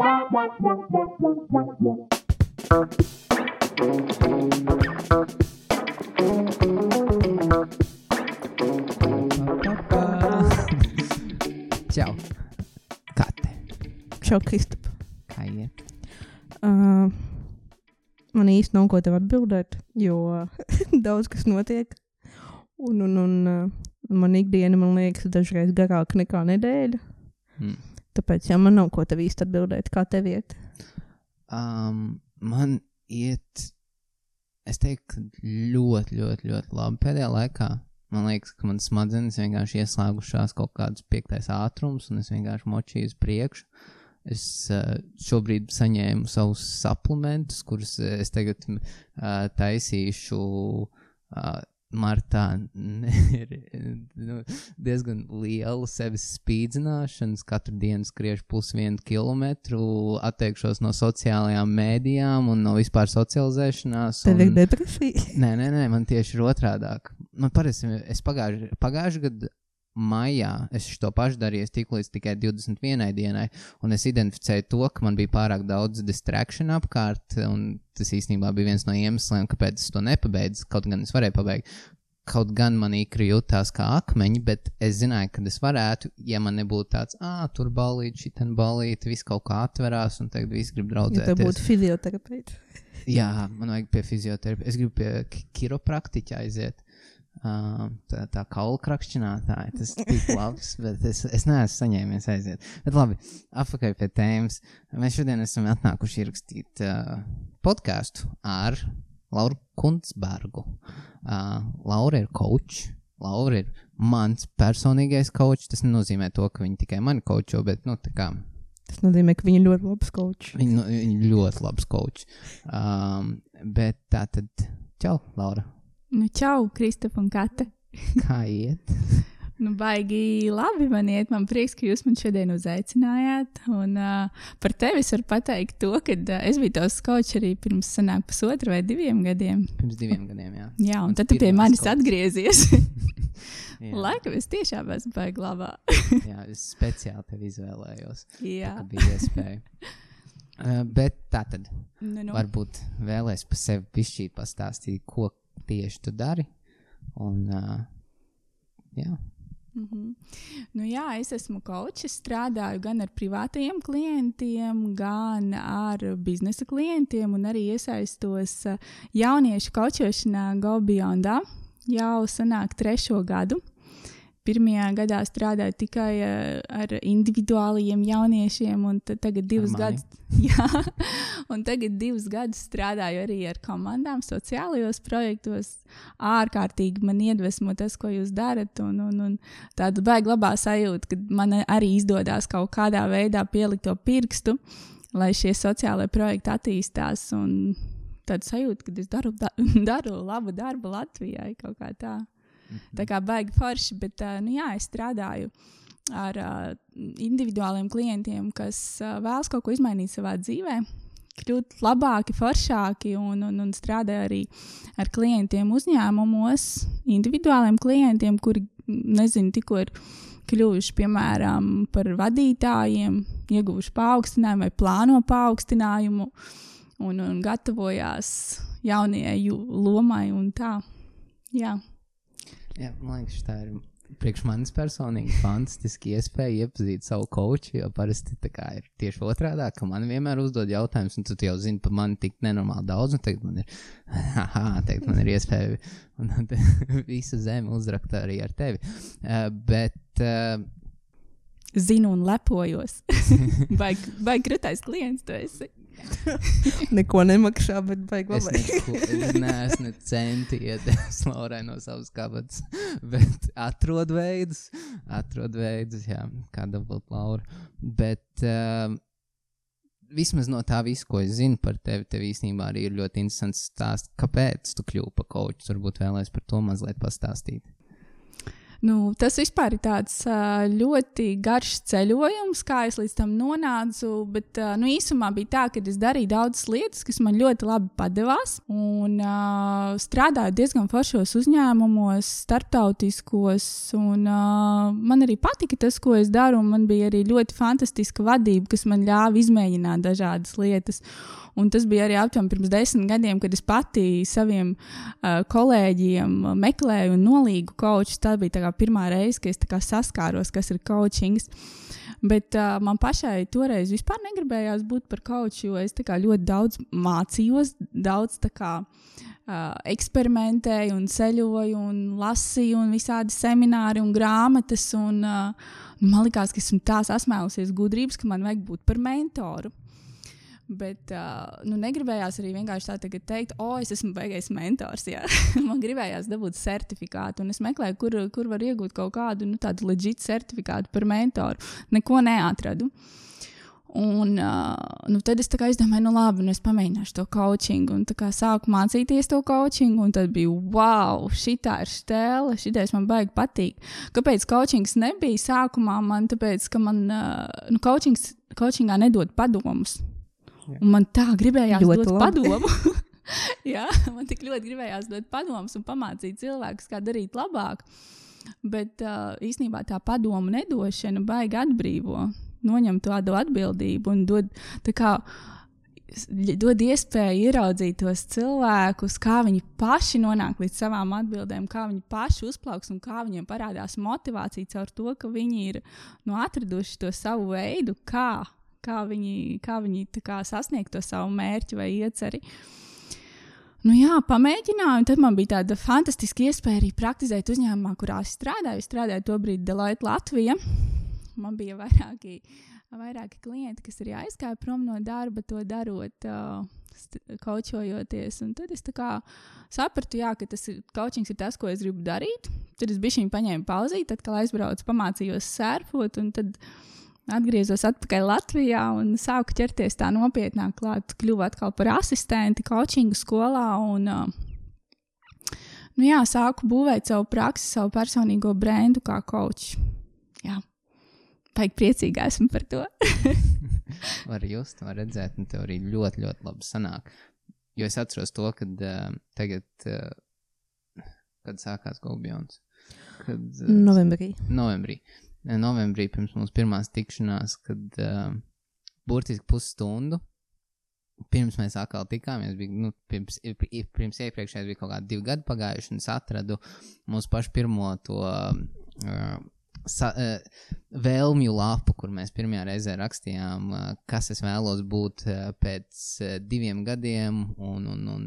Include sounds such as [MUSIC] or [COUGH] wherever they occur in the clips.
[LAUGHS] Čau! Kā te? Čau, Kristap. Kā iet? Uh, man īsti nav ko tev atbildēt, jo [LAUGHS] daudz kas notiek. Un, un, un uh, man ikdiena, man liekas, dažreiz garāka nekā nedēļa. Mm. Tāpēc, ja man nav ko tev īsti atbildēt, kā tev iet. Um, man iet, es teiktu, ļoti, ļoti, ļoti labi pēdējā laikā. Man liekas, ka manas smadzenes vienkārši ieslēgušās kaut kāds piektais ātrums, un es vienkārši močīju uz priekšu. Es uh, šobrīd saņēmu savus suplementus, kurus uh, es tagad uh, taisīšu uh, martā. [LAUGHS] Ir nu, diezgan liela sevis spīdzināšana. Katru dienu skriešu plus vienu kilometru, atteikšos no sociālajām mēdījām un no vispār socializēšanās. Tev ir un... depresija. Nē, nē, nē, man tieši ir otrādāk. Man parasti, es pagājušajā pagājuši gadu maijā es to pašu darīju, es tiku līdz tikai 21 dienai, un es identificēju to, ka man bija pārāk daudz distrakciju apkārt, un tas īstenībā bija viens no iemesliem, kāpēc es to nepabeidzu, kaut gan es varēju pabeigt. Kaut gan man īkri jutās kā akmeņi, bet es zināju, ka es varētu, ja man nebūtu tāds, ah, tur balīt, šī ten balīt, viss kaut kā atverās, un tagad viss grib Ja draudzēties. tev būtu fizioterapeits. Jā, man vajag pie fizioterapeita. Es gribu pie ki- kiropraktiķa aiziet. Uh, tā, tā kaula krakšķinātāja. Tas tik labs, bet es, es neesmu saņēmies aiziet. Bet labi, atpakaļ pie tēmas. Mēs šodien esam atnākuši ierakstīt uh, podkāstu ar Lauru Kuntsbergu. Uh, Laura ir coach. Laura ir mans personīgais coach. Tas nenozīmē to, ka viņa tikai mani coacho, bet nu, tā kā Tas nozīmē, ka viņa ir ļoti labs kočs. Viņa nu, viņa ļoti labs coach. Um, bet tā tad, čau, Laura. Nu, čau, Kristap un Kate. [LAUGHS] Kā iet? Nu, baigi labi man iet. Man prieks, ka jūs man šodien uzaicinājāt. Un uh, par tevi es varu pateikt to, ka uh, es biju tavs kočs arī pirms sanāk pusotra vai diviem gadiem. Pirms diviem gadiem, jā. Jā, un tad tu pie manis kočs. atgriezies. [LAUGHS] Laikam es tiešām esmu baigi labā. [LAUGHS] jā es speciāli tevi izvēlējos. Jā, Tā bija iespēja. Uh, bet tā tad nu, nu. varbūt vēlēs par sevi pišķīt, pastāstīt, ko tieši tu dari. Un, uh, jā, Mm -hmm. nu, jā, es esmu kočs. Strādāju gan ar privātajiem klientiem, gan ar biznesa klientiem, un arī iesaistos jauniešu kočošanā Go Beyond. Jau sanāk trešo gadu. Pirmajā gadā strādāju tikai uh, ar individuāliem jauniešiem, un ta- tagad divus gadus. [LAUGHS] Jā, un tagad divus gadus strādāju arī ar komandām, sociālajos projektos. Ārkārtīgi man iedvesmo tas, ko jūs darat. Un, un, un tāda baigta labā sajūta, ka man arī izdodas kaut kādā veidā pielikt to pirkstu, lai šie sociālai projekti attīstās. Un tāda sajūta, ka es daru, da, [LAUGHS] daru labu darbu Latvijai kaut kā tā. Tā kā baigi forši, bet nu, jā, es strādāju ar individuāliem klientiem, kas vēlas kaut ko izmainīt savā dzīvē, kļūt labāki, foršāki un, un, un strādāju arī ar klientiem uzņēmumos, individuāliem klientiem, kuri nezinu, tikko ir kļuvuši piemēram par vadītājiem, ieguvuši paaugstinājumu vai plāno paaugstinājumu un, un gatavojās jaunajai lomai un tā. Jā. Jā, man liekas, tā ir. Priekš manis personīgi fantastiski iespēja iepazīt savu koču, jo parasti tā kā ir tieši otrādi, ka man vienmēr uzdod jautājumus, un tu jau zini par mani tik nenormāli daudz, un tagad man ir, [LAUGHS] haha, tagad man ir iespēja un, [LAUGHS] visu zemi uzrakt arī ar tevi. Uh, bet uh, Zinu un lepojos. [LAUGHS] Vai vai krūtais klients tu esi? [LAUGHS] Neko nemaksā, bet baigi es, labi. neko, es [LAUGHS] neesmu ne centi iedevis Laurai [LAUGHS] no savas kabatas, bet atrod veidus, atrod veidus, jā, kā dabūt Laura. Bet uh, vismaz no tā visu, ko es zinu par tevi, tev īstenībā arī ir ļoti interesants stāsts, kāpēc tu kļūsi par koču. Varbūt vēlēs par to mazliet pastāstīt. Nu, tas vispār ir tāds ļoti garš ceļojums, kā es līdz tam nonācu. Bet nu, īsumā bija tā, ka es darīju daudzas lietas, kas man ļoti labi padevās. Un uh, strādāju diezgan foršos uzņēmumos, starptautiskos. Un, uh, man arī patika tas, ko es daru. Man bija arī ļoti fantastiska vadība, kas man ļāva izmēģināt dažādas lietas. Un tas bija arī aptuveni pirms desmit gadiem, kad es pati saviem uh, kolēģiem meklēju un nolīgu koču. Tā bija tā pirmā reize, kad es saskāros, kas ir coaching. Bet uh, man pašai toreiz vispār negribējās būt par koču, jo es ļoti daudz mācījos, daudz kā, uh, eksperimentēju, un ceļoju, un lasīju, un visādi semināri un grāmatas. Un, uh, man liekas, ka esmu tā sasmēlusies gudrības, ka man vajag būt par mentoru. Bet uh, nu, negribējās arī vienkārši tā teikt, o, es esmu beigais mentors. [LAUGHS] Man gribējās dabūt certifikātu, un es meklēju, kur, kur var iegūt kaut kādu nu, tādu leģitu certifikātu par mentoru. Neko neatradu. Un uh, nu, tad es izdomāju, nu labi, nu es pamēģināšu to coaching. Un tā kā sāku mācīties to coaching, un tad bija wow, šī ir stēle, šitais man baigi patīk. Kāpēc coachings nebija sākumā? Man tāpēc, ka man uh, nu, coachings, coachingā nedod padomus. Un man tā gribējās ļoti dot labi. padomu. [LAUGHS] [LAUGHS] Jā, man tik ļoti gribējās dot padomus un pamācīt cilvēkus, kā darīt labāk. Bet uh, īsnībā tā padomu nedošana baigi atbrīvo, noņem tādu atbildību un dod, kā, dod iespēju ieraudzīt tos cilvēkus, kā viņi paši nonāk līdz savām atbildēm, kā viņi paši uzplauks un kā viņiem parādās motivācija caur to, ka viņi ir nu, atraduši to savu veidu, kā kā viņi, kā viņi kā sasniegt to savu mērķi vai ieceri. Nu jā, pamēģināju, un tad man bija tāda fantastiska iespēja arī praktizēt uzņēmumā, kurā es strādāju. Es strādāju tobrīd Deloitte Latvijā. Man bija vairāki, vairāki klienti, kas arī aizgāja prom no darba, to darot, uh, kočojoties. Un tad es sapratu, jā, ka tas ir, coachings ir tas, ko es gribu darīt. Tad es biju paņēmu pauzīti, tad, kad aizbraucu, pamācījos sērfot. Tad, uh, atgriezos atpakaļ Latvijā un sāku ķerties tā nopietnāk klāt. Kļuvu atkal par asistenti coachingu skolā un uh, nu jā, sāku būvēt savu praksi, savu personīgo brendu kā coach. Jā, baigi priecīga esmu par to. [LAUGHS] var just, var redzēt, un tev arī ļoti, ļoti labi sanāk. Jo es atceros to, kad uh, tagad, uh, kad sākās Golbjons. Kad, uh, novembrī. Novembrī. Uh, novembrī pirms mūsu pirmās tikšanās, kad uh, burtiski pusstundu pirms mēs atkal tikāmies, bija, nu, pirms, pirms iepriekšējais bija kaut kādi divi gadi pagājuši, un es atradu mūsu pašu pirmo to uh, sa, uh, vēlmju lapu, kur mēs pirmajā reizē rakstījām, uh, kas es vēlos būt uh, pēc uh, diviem gadiem, un, un, un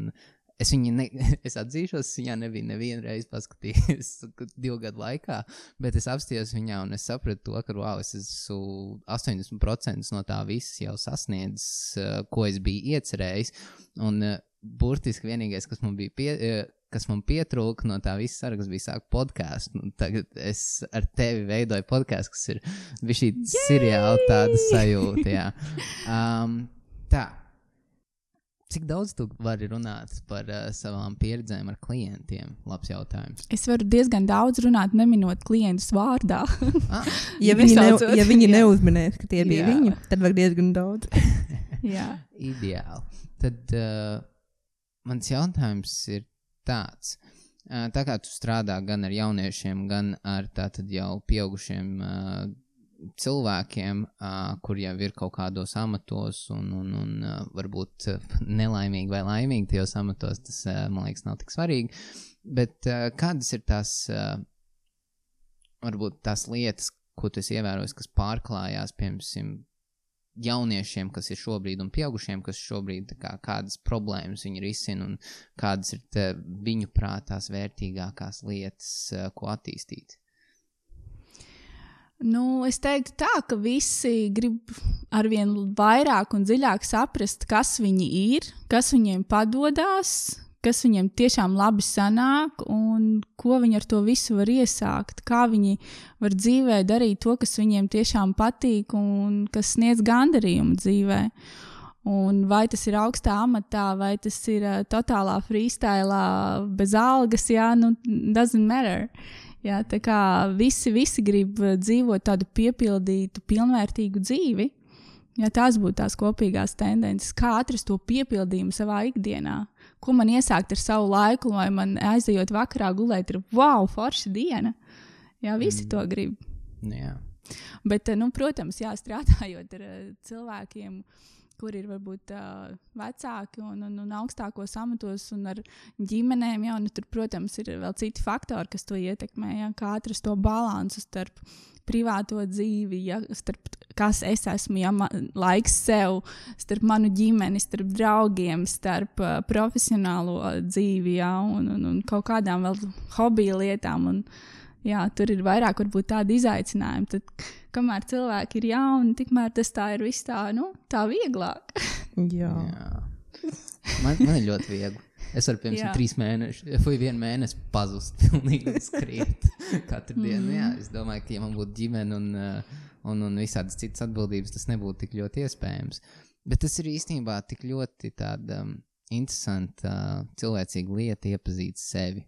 Es viņu, ne, [LAUGHS] es atzīšos, viņā nebija neviena reize paskatījies [LAUGHS] divu gadu laikā, bet es apstājos viņā un es sapratu to, ka, wow, es esmu 80% no tā visas jau sasniedzis, uh, ko es biju iecerējis. Un uh, burtiski vienīgais, kas man bija pie, uh, kas man pietrūka no tā visa saraksta, bija sākt podkāstu. Nu, tagad es ar tevi veidoju podkāstu, kas ir šī seriāla tāda sajūta. Um, tā. Cik daudz tu vari runāt par uh, savām pieredzēm ar klientiem? Labs jautājums. Es varu diezgan daudz runāt, neminot klientus vārdā. ah. ja [LAUGHS] viņi, ne, ja viņi neuzminēs, ka tie bija jā. viņi, tad var diezgan daudz. [LAUGHS] jā, ideāli. Tad uh, mans jautājums ir tāds. Uh, tā kā tu strādā gan ar jauniešiem, gan ar tātad jau pieaugušiem uh, cilvēkiem, kur jau ir kaut kādos amatos, un, un, un varbūt nelaimīgi vai laimīgi tajos amatos, tas man liekas, nav tik svarīgi. Bet kādas ir tās, varbūt tās lietas, ko tu esi ievērojis, kas pārklājās, piemēram, jauniešiem, kas ir šobrīd, un pieaugušiem, kas šobrīd kā, kādas problēmas viņi risina, un kādas ir te, viņu prātās vērtīgākās lietas, ko attīstīt? Nu, es teiktu, tā, ka visi grib arvien vairāk un dziļāk saprast, kas viņi ir, kas viņiem padodas, kas viņiem tiešām labi sanāk un ko viņi ar to visu var iesākt. Kā viņi var dzīvē darīt to, kas viņiem tiešām patīk un kas sniedz gandarījumu dzīvē. Un vai tas ir augstā amatā, vai tas ir uh, totālā freestylā, bez algas, jā, nu, doesn't matter. Jā, tā kā visi, visi grib uh, dzīvot tādu piepildītu, pilnvērtīgu dzīvi. Jā, tās būtu tās kopīgās tendences, kā atrast to piepildījumu savā ikdienā. Ko man iesākt ar savu laiku, lai man aizejot vakarā gulēt, ir wow, forša diena. Jā, visi mm. to grib. Jā. Bet, uh, nu, protams, jā, strādājot ar uh, cilvēkiem, kur ir varbūt uh, vecāki un, un, un augstākos amatos un ar ģimenēm, jau nu, tur, protams, ir vēl citi faktori, kas to ietekmē. Ja? Kā atrast to līdzsvaru starp privāto dzīvi, ja? starp kas es esmu, ja man, laiks sev, starp manu ģimeni, starp draugiem, starp uh, profesionālo dzīvi ja? un, un, un kaut kādām vēl hobiju lietām. Un, jā, tur ir vairāk varbūt tādi izaicinājumi. Tad, kamēr cilvēki ir jauni, tikmēr tas tā ir viss tā, nu, tā vieglāk. [LAUGHS] Jā. Jā. Man, man ir ļoti viegli. Es varu, piemēram, Jā. trīs mēnešus, vai vienu mēnesi pazust, [LAUGHS] pilnīgi skriet katru dienu. Jā, Mhm. es domāju, ka, ja man būtu ģimene un, uh, un, un visādas citas atbildības, tas nebūtu tik ļoti iespējams. Bet tas ir īstenībā tik ļoti tāda um, interesanta uh, cilvēcīga lieta iepazīt sevi.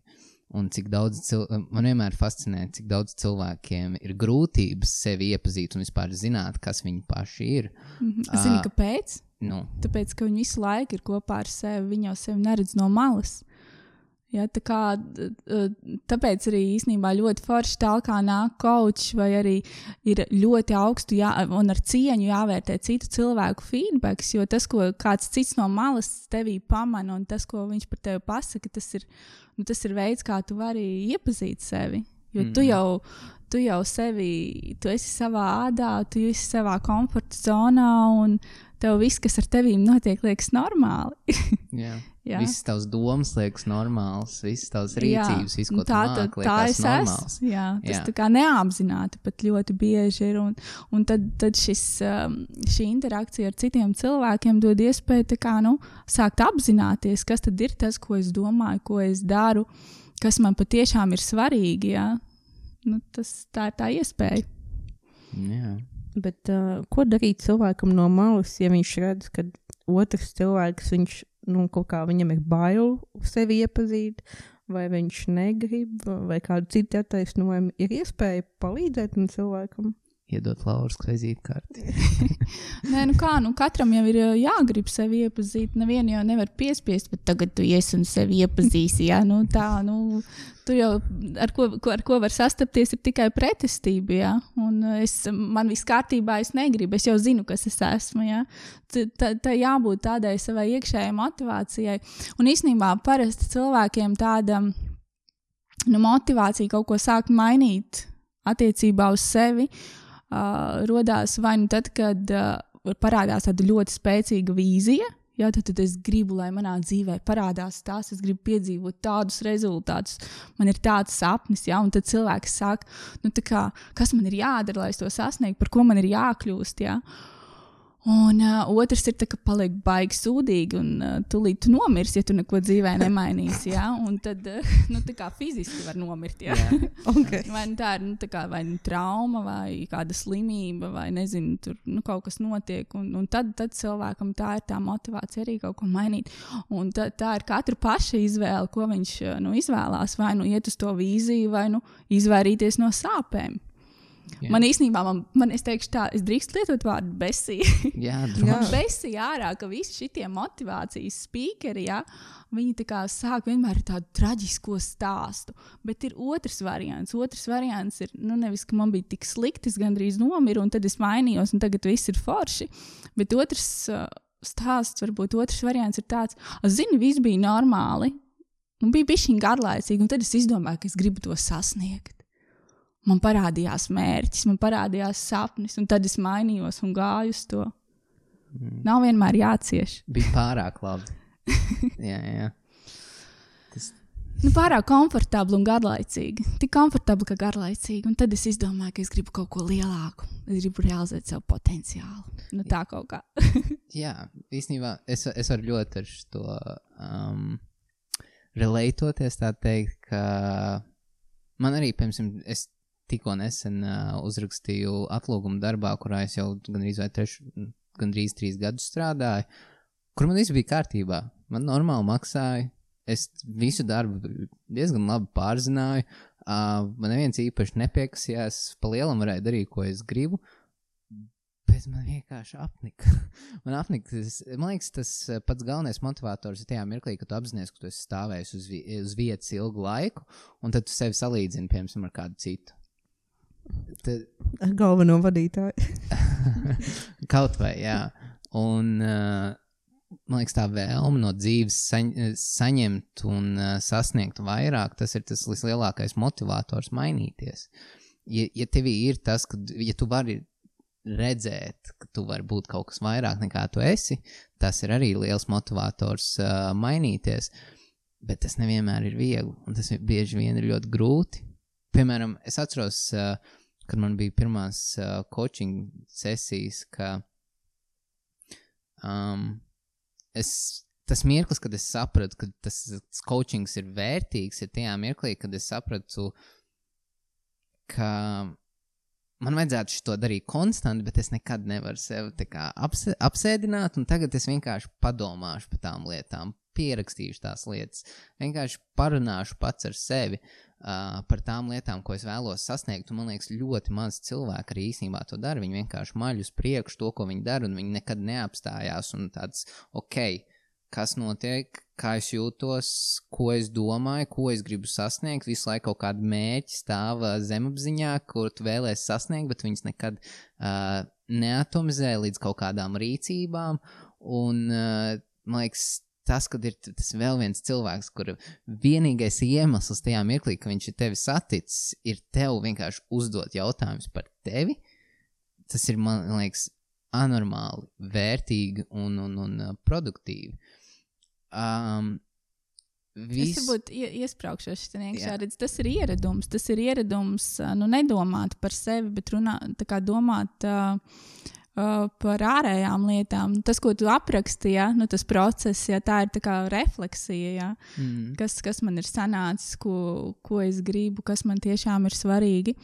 Un cik daudz cilvēku, man vienmēr fascinē, cik daudz cilvēkiem ir grūtības sevi iepazīt un vispār zināt, kas viņi paši ir. Mhm. Zini, Ā. kāpēc? Nu, Tāpēc, ka viņi visu laiku ir kopā ar sevi, viņi jau sevi neredz no malas. Ja, tā kā, tāpēc arī īstenībā ļoti forši tālāk nāk kočs, vai arī ir ļoti augstu jā, un ar cieņu jāvērtē citu cilvēku feedbacks, jo tas, ko kāds cits no malas tevī pamana, un tas, ko viņš par tevi pasaka, tas ir, nu, tas ir veids, kā tu vari iepazīt sevi. Jo mm. tu jau, tu jau sevi, tu esi savā ādā, tu esi savā komforta zonā, un tev viss, kas ar tevīm notiek, liekas normāli. [LAUGHS] jā. Jā. Visas tavas domas liekas normālas, visas tavas rīcības, viss, ko tu tā, māki, tā, tā liekas es normāls. esmu. Jā, tas Jā. tā kā neapzināti pat ļoti bieži ir. Un, un tad, tad šis, um, šī interakcija ar citiem cilvēkiem dod iespēju tā kā, nu, sākt apzināties, kas tad ir tas, ko es domāju, ko es daru, kas man patiešām ir svarīgi. Jā. Nu, tas, tā ir tā iespēja. Jā. Bet uh, ko darīt cilvēkam no malas, ja viņš redz, ka otrs cilvēks viņš, nu, kaut kā viņam ir bail sevi iepazīt, vai viņš negrib, vai kādu citu attaisnojumu ir iespēja palīdzēt cilvēkam? Iedot Lauras kvezītkarti. [LAUGHS] Nē, nu kā, nu katram jau ir jāgrib sevi iepazīt. Nevienu jau nevar piespiest, bet tagad tu iesi un sevi iepazīsi. Jā, nu tā, nu, tu jau ar ko, ko, ar ko var sastapties, ir tikai pretestība. Jā, un es, man viss kārtībā, es negribu, es jau zinu, kas es esmu. Jā. Tā, tā jābūt tādai savai iekšējai motivācijai. Un īsnībā parasti cilvēkiem tāda nu, motivācija kaut ko sākt mainīt attiecībā uz sevi uh, rodās vai nu tad, kad uh, parādās tāda ļoti spēcīga vīzija. Jā, tad, tad es gribu, lai manā dzīvē parādās tās, es gribu piedzīvot tādus rezultātus, man ir tāds sapnis, jā, un tad cilvēks saka, nu, kā, kas man ir jādara, lai es to sasniegtu, par ko man ir jākļūst. Jā. Un uh, otrs ir, tā, ka paliek baigi sūdīgi, un uh, tūlīt tu nomirsi, ja tu neko dzīvē nemainīsi. Jā, un tad uh, [LAUGHS] nu, tā kā fiziski var nomirt. Jā. Jā. [LAUGHS] Okay. Vai nu tā ir nu, tā kā, vai nu trauma, vai kāda slimība, vai nezinu, tur nu, kaut kas notiek. Un, un tad, tad cilvēkam tā ir tā motivācija arī kaut ko mainīt. Un tā, tā ir katra paša izvēle, ko viņš nu, izvēlās. Vai nu iet uz to vīziju, vai nu izvairīties no sāpēm. Jā. Man īstenībā, man, man es teikšu, tā, es drīkstu lietot vārdu besija. [LAUGHS] Jā. [LAUGHS] Besija ārā, ka visi šie motivācijas speakeri, ja, viņi tā kā sāk vienmēr tādu traģisko stāstu. Bet ir otrs variants. Otrs variants ir, nu, nevis, ka man bija tik slikti, es gandrīz nomiru, un tad es mainījos, un tagad viss ir forši. Bet otrs uh, stāsts, varbūt otrs variants ir tāds, zini, viss bija normāli. Un bija bijis viņa garlaicīga, un tad es izdomāju, ka es gribu to sasniegt. Man parādījās mērķis, man parādījās sapnis, un tad es mainījos un gāju uz to. Mm. Nav vienmēr jācieš. Bija pārāk labi. [LAUGHS] jā, jā. Tas, Nu, pārāk komfortabli un garlaicīgi. Tik komfortabli, ka garlaicīgi. Un tad es izdomāju, ka es gribu kaut ko lielāku. Es gribu realizēt savu potenciālu. Nu, tā kaut kā. [LAUGHS] jā, īstenībā es, es varu ļoti ar to um, relatoties, tā teikt, ka man arī, piemēram, es tikko nesen uh, uzrakstīju atlūgumu darbā, kurā es jau gandrīz vai trešu, gandrīz trīs gadus strādāju, kur man viss bija kārtībā. Man normāli maksāja, es visu darbu diezgan labi pārzināju. Uh, man neviens īpaši nepiekasījās, pa lielam varēja darīt, ko es gribu. Bet man vienkārši apnika. [LAUGHS] man apnika, tas, man liekas, tas pats galvenais motivators ir tajā mirklī, kad tu apzinājies, ka tu esi stāvējis uz, vi uz vietas ilgu laiku, un tad tu sevi salīdzini, piemēram, ar kādu citu. Tad, Galveno vadītāju. [LAUGHS] Kaut vai, jā. Un, uh, man liekas, tā vēlme no dzīves saņ, saņemt un uh, sasniegt vairāk, tas ir tas vislielākais motivators mainīties. Ja, ja tev ir tas, ka, ja tu vari redzēt, ka tu vari būt kaut kas vairāk nekā tu esi, tas ir arī liels motivators uh, mainīties. Bet tas nevienmēr ir viegli, un tas bieži vien ir ļoti grūti. Piemēram, es atceros, uh, kad man bija pirmās uh, coaching sesijas, ka um, es, tas mirklis, kad es sapratu, ka tas, tas coachings ir vērtīgs, ir tajā mirklī, kad es sapratu, ka man vajadzētu to darīt konstanti, bet es nekad nevaru sevi apse, apsēdināt, tagad es vienkārši padomāšu par tām lietām, pierakstīšu tās lietas, vienkārši parunāšu pats ar sevi uh, par tām lietām, ko es vēlos sasniegt. Un man liekas, ļoti maz cilvēku arī īstenībā to dara. Viņi vienkārši maļ uz priekšu to, ko viņi dara, un viņi nekad neapstājās. Un tāds, ok, kas notiek, kā es jūtos, ko es domāju, ko es gribu sasniegt. Visu laiku kaut kāda mērķa stāv zemapziņā, kur tu vēlēsies sasniegt, bet viņas nekad uh, neatomizē līdz kaut kādām rīcībām. Un, uh, man liekas, tas, kad ir tas vēl viens cilvēks, kura vienīgais iemesls tajā mirklī, ka viņš ir tevi saticis, ir tev vienkārši uzdot jautājumus par tevi. Tas ir, man liekas, anormāli, vērtīgi un, un, un produktīvi. Um, Vis... Es varbūt iesprāgšos šajā redz, tas ir ieradums. Tas ir ieradums, nu, nedomāt par sevi, bet kā domāt uh, uh, par ārējām lietām. Tas, ko tu aprakstīji, ja, nu, tas process, ja tā ir tā refleksija, ja, mm. kas, kas man ir sanācis, ko, ko es gribu, kas man tiešām ir svarīgi.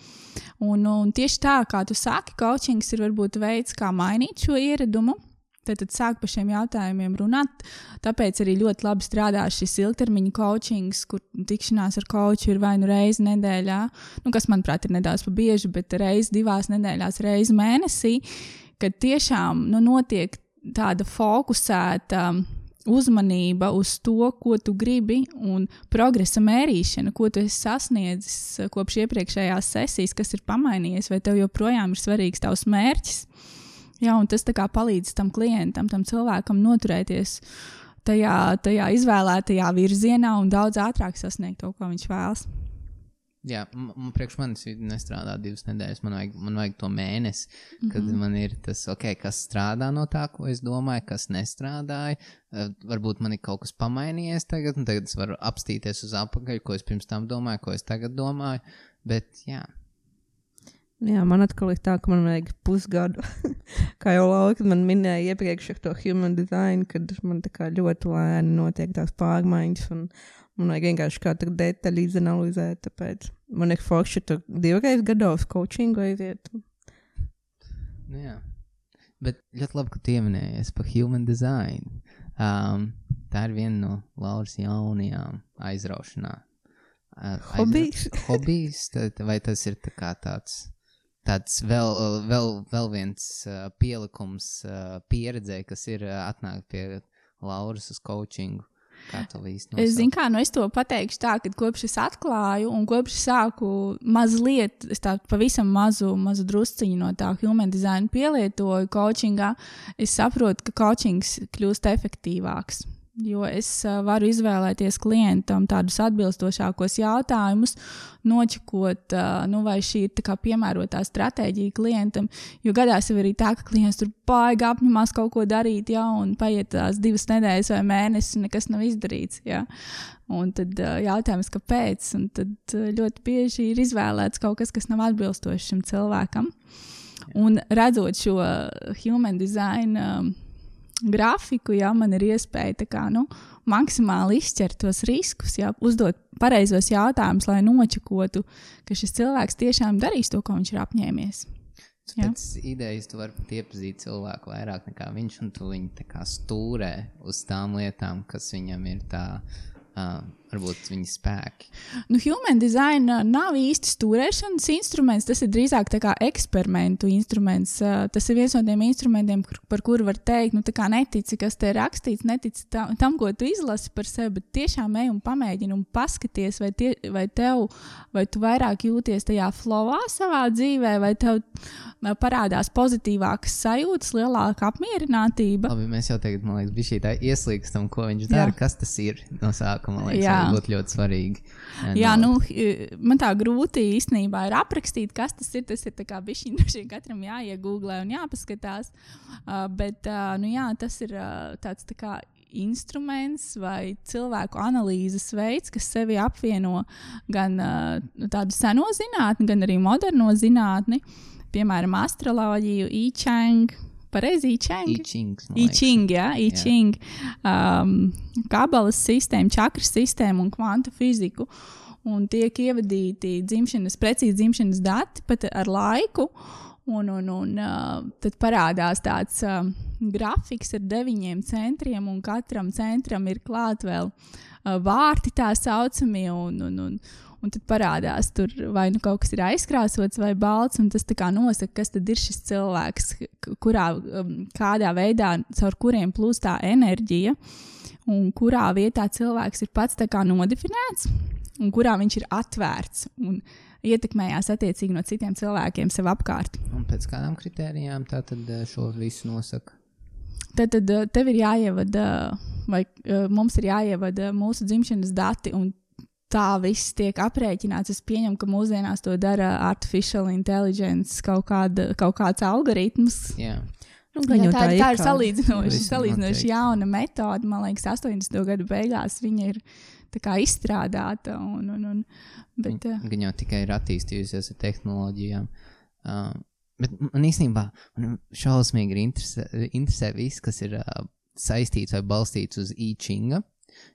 Un, un tieši tā, kā tu saki, coachings ir varbūt veids, kā mainīt šo ieradumu. Tad, tad sāk par šiem jautājumiem runāt. Tāpēc arī ļoti labi strādā šis ilgtermiņa coachings, kur tikšanās ar koču ir vai nu reizi nedēļā, nu, kas, manuprāt, ir nedaudz pa bieži, bet reizi divās nedēļās, reizi mēnesī. Uh, kad tiešām nu, notiek tāda fokusēta uzmanība uz to, ko tu gribi, un progresa mērīšana, ko tu esi sasniedzis eh, kopš iepriekšējās sesijas, kas ir pamainījies, vai tev joprojām ir svarīgs tavs mērķis. Jā, un tas palīdz tam klientam, tam cilvēkam noturēties tajā, tajā izvēlētajā virzienā un daudz ātrāk sasniegt to, ko viņš vēlas. Jā, man priekš manis nestrādā divas nedēļas. Man vajag, man vajag to mēnesi, kad mm -hmm. man ir tas, ok, kas strādā no tā, ko es domāju, kas nestrādāja. Uh, varbūt man ir kaut kas pamainījies tagad, un tagad es varu apstīties uz apakaļ, ko es pirms tam domāju, ko es tagad domāju. Bet, jā. Jā, man atkal ir tā, ka man vajag pusgadu. [LAUGHS] kā jau Lauka man minēja iepriekš ar to human design, kad man tā kā ļoti lēni notiek tās pārmaiņas. Un, Man vajag vienkārši kādu detaļu izanalizēt. Tāpēc man ir forši tur divreiz gados coachingu aiziet. Nu, jā. Bet ļoti labi, ka tu pieminējies par human design. Um, tā ir viena no Lauras jaunajām aizraušanām. Uh, hobijs. Aizra... [LAUGHS] hobijs tad, vai tas ir tā tāds? Tāds vēl, vēl, vēl viens uh, pielikums uh, pieredzē, kas ir uh, atnākt pie Lauras uz coachingu. Kā to īsti? Es zinu, kā nu es to pateikšu tā, ka kopš es atklāju un kopš es sāku mazliet, es tādu pavisam mazu, mazu drusciņu no tā human design pielietoju coachingā, es saprotu, ka coachings kļūst efektīvāks. Jo es varu izvēlēties klientam tādus atbilstošākos jautājumus, nočakot, uh, nu, vai šī ir piemērotā stratēģija klientam. Jo gadās jau arī tā, ka klients tur baigi apņemās kaut ko darīt, ja, un paiet tās divas nedēļas vai mēnesis, un nekas nav izdarīts. Ja. Un tad jautājums, kāpēc? Un tad ļoti bieži ir izvēlēts kaut kas, kas nav atbilstošs šim cilvēkam. Un redzot šo human design. Grafiku, ja man ir iespēja kā, nu, maksimāli izķert tos riskus, ja, uzdot pareizos jautājumus, lai nočakotu, ka šis cilvēks tiešām darīs to, ko viņš ir apņēmies. Pēc idejas tu vari iepazīt cilvēku vairāk nekā viņš, un tu viņu stūrē uz tām lietām, kas viņam ir tā uh, varbūt viņa spēki. Nu, human design uh, nav īsti stūrēšanas instruments, tas ir drīzāk kā eksperimentu instruments. Uh, tas ir viens no tiem instrumentiem, kur, par kuru var teikt, nu, netici, kas te ir rakstīts, netici tam, tam, ko tu izlasi par sevi, bet tiešām ej un pamēģini un paskaties, vai, tie, vai tev, vai tu vairāk jūties tajā flowā savā dzīvē, vai tev parādās pozitīvākas sajūtas, lielāka apmierinātība. Labi, mēs jau tagad, man liekas, bija šī tā ieslīgstam, ko viņš dara, Jā. kas tas ir no sākuma. Liekas, Jā. Arī būtu ļoti svarīgi. Jā, nu, man tā grūti īstenībā ir aprakstīt, kas tas ir. Tas ir bijis šī katram jāiegūglē un jāpaskatās. Uh, bet uh, nu, jā, tas ir uh, tāds tā kā instruments vai cilvēku analīzes veids, kas sevi apvieno gan uh, tādu seno zinātni, gan arī moderno zinātni, piemēram, astroloģiju, īčangu. Pareizi, īčang. Īčings. man liekas. Īčing, jā. Um, kabalas sistēma, čakras sistēma un kvantu fiziku. Un tiek ievadīti dzimšanas, precīzi dzimšanas dati pat ar laiku. Un, un, un uh, tad parādās tāds uh, grafiks ar deviņiem centriem, un katram centram ir klāt vēl uh, vārti tā saucamie. Un, un, un, un tad parādās, tur vai nu kaut kas ir aizkrāsots vai balts, un tas nosaka, kas tad ir šis cilvēks, kurā, um, kādā veidā, caur kuriem plūst tā enerģija, un kurā vietā cilvēks ir pats nodefinēts, un kurā viņš ir atvērts un ietekmējās attiecīgi no citiem cilvēkiem sev apkārt. Un pēc kādām kritērijām tā tad eh, šo visu nosaka? Tad, tad uh, tev ir jāievada, vai uh, mums ir jāievada mūsu dzimšanas dati, un tā viss tiek aprēķināts. Es pieņemu, ka mūsdienās to dara artificial intelligence, kaut, kāda, kaut kāds algoritms. Jā. Nu, Jā, jau tā, ir, tā ir salīdzinoši, salīdzinoši jauna metode. Man liekas, 80. gadu beigās viņa ir tā kā izstrādāta. Un, un, un, bet, uh, Viņa jau tikai ir attīstījusies ar tehnoloģijām. Uh, bet man īstenībā man šausmīgi ir interesē, interesē viss, kas ir uh, saistīts vai balstīts uz īčinga.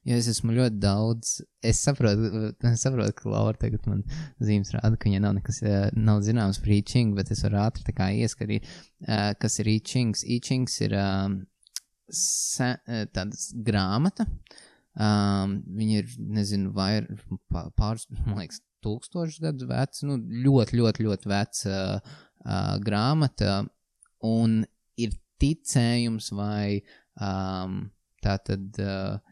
Jo es esmu ļoti daudz. Es saprotu, [LAUGHS] es saprotu ka Laura tagad man zīmes rāda, ka viņai nav nekas uh, nav zināms par īčingu, bet es varu ātri tā kā ieskarīt, uh, kas ir īčings. Īčings ir se, uh, tāda grāmata. Um, viņa ir, nezinu, vai pāris, man liekas, tūkstošus gadus veca, nu, ļoti, ļoti, ļoti veca uh, uh, grāmata, un ir ticējums vai um, tā tad. Uh,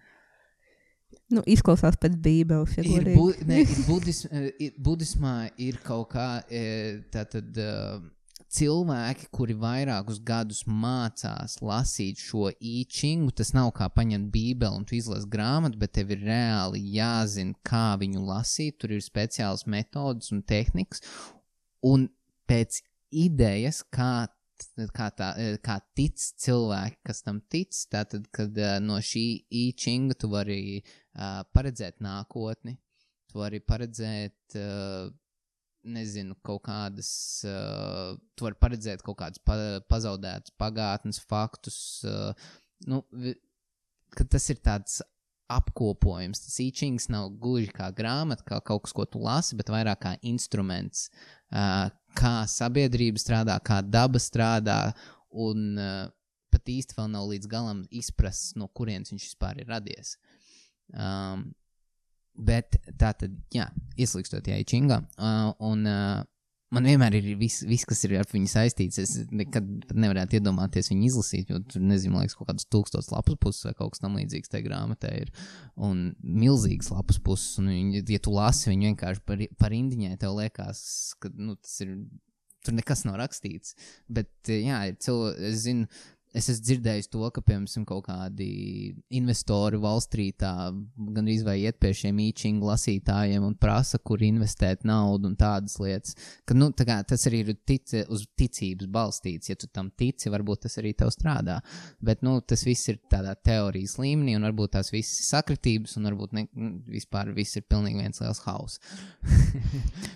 Nu, izklausās pēc Bībeles. Ja Ir, bu, ne, ir, [LAUGHS] budis, eh, ir budismā ir kaut kā eh, tātad. eh, Cilvēki, kuri vairākus gadus mācās lasīt šo īčingu, tas nav kā paņemt bībeli un tu izlasi grāmatu, bet tev ir reāli jāzina, kā viņu lasīt. Tur ir speciāls metodas un tehnikas. Un pēc idejas, kā, kā, tā, kā tic cilvēki, kas tam tic, tātad, kad no šī īčinga tu vari paredzēt nākotni, tu vari paredzēt, uh, nezinu, kaut kādas, uh, tu vari paredzēt kaut kādus pa, pazaudētus pagātnes faktus. Uh, nu, tas ir tāds apkopojums. Tas īčings nav gluži kā grāmata, kā kaut kas, ko tu lasi, bet vairāk kā instruments, uh, kā sabiedrība strādā, kā daba strādā, un uh, pat īsti vēl nav līdz galam izprasts, no kurienes viņš vispār ir radies. Um, bet tā tad, jā, ieslīgstot tajā čingā. Uh, un uh, man vienmēr ir viss, vis, kas ir ar viņu saistīts. Es nekad nevarētu iedomāties viņu izlasīt, jo tur nezinu, liekas, kaut kādas tūkstošas lapas puses vai kaut kas tam līdzīgs tajā grāmatā ir. Un milzīgas lapas puses, un viņi, ja tu lasi viņu vienkārši par, par indiņai, tev liekas, ka nu, tas ir. Tur nekas nav rakstīts. Bet, jā, cilvēki, es zinu, es esmu dzirdējis to, ka, piemēram, kaut kādi investori Wallstreetā gandrīz vai iet pie šiem īčingu lasītājiem un prasa, kur investēt naudu un tādas lietas. Ka, nu, tā kā, tas arī ir tic, uz ticības balstīts. Ja tu tam tici, varbūt tas arī tev strādā. Bet nu, tas viss ir tādā teorijas līmenī, un varbūt tās visas ir sakritības, un varbūt ne, nu, vispār viss ir pilnīgi viens liels hauss. [LAUGHS]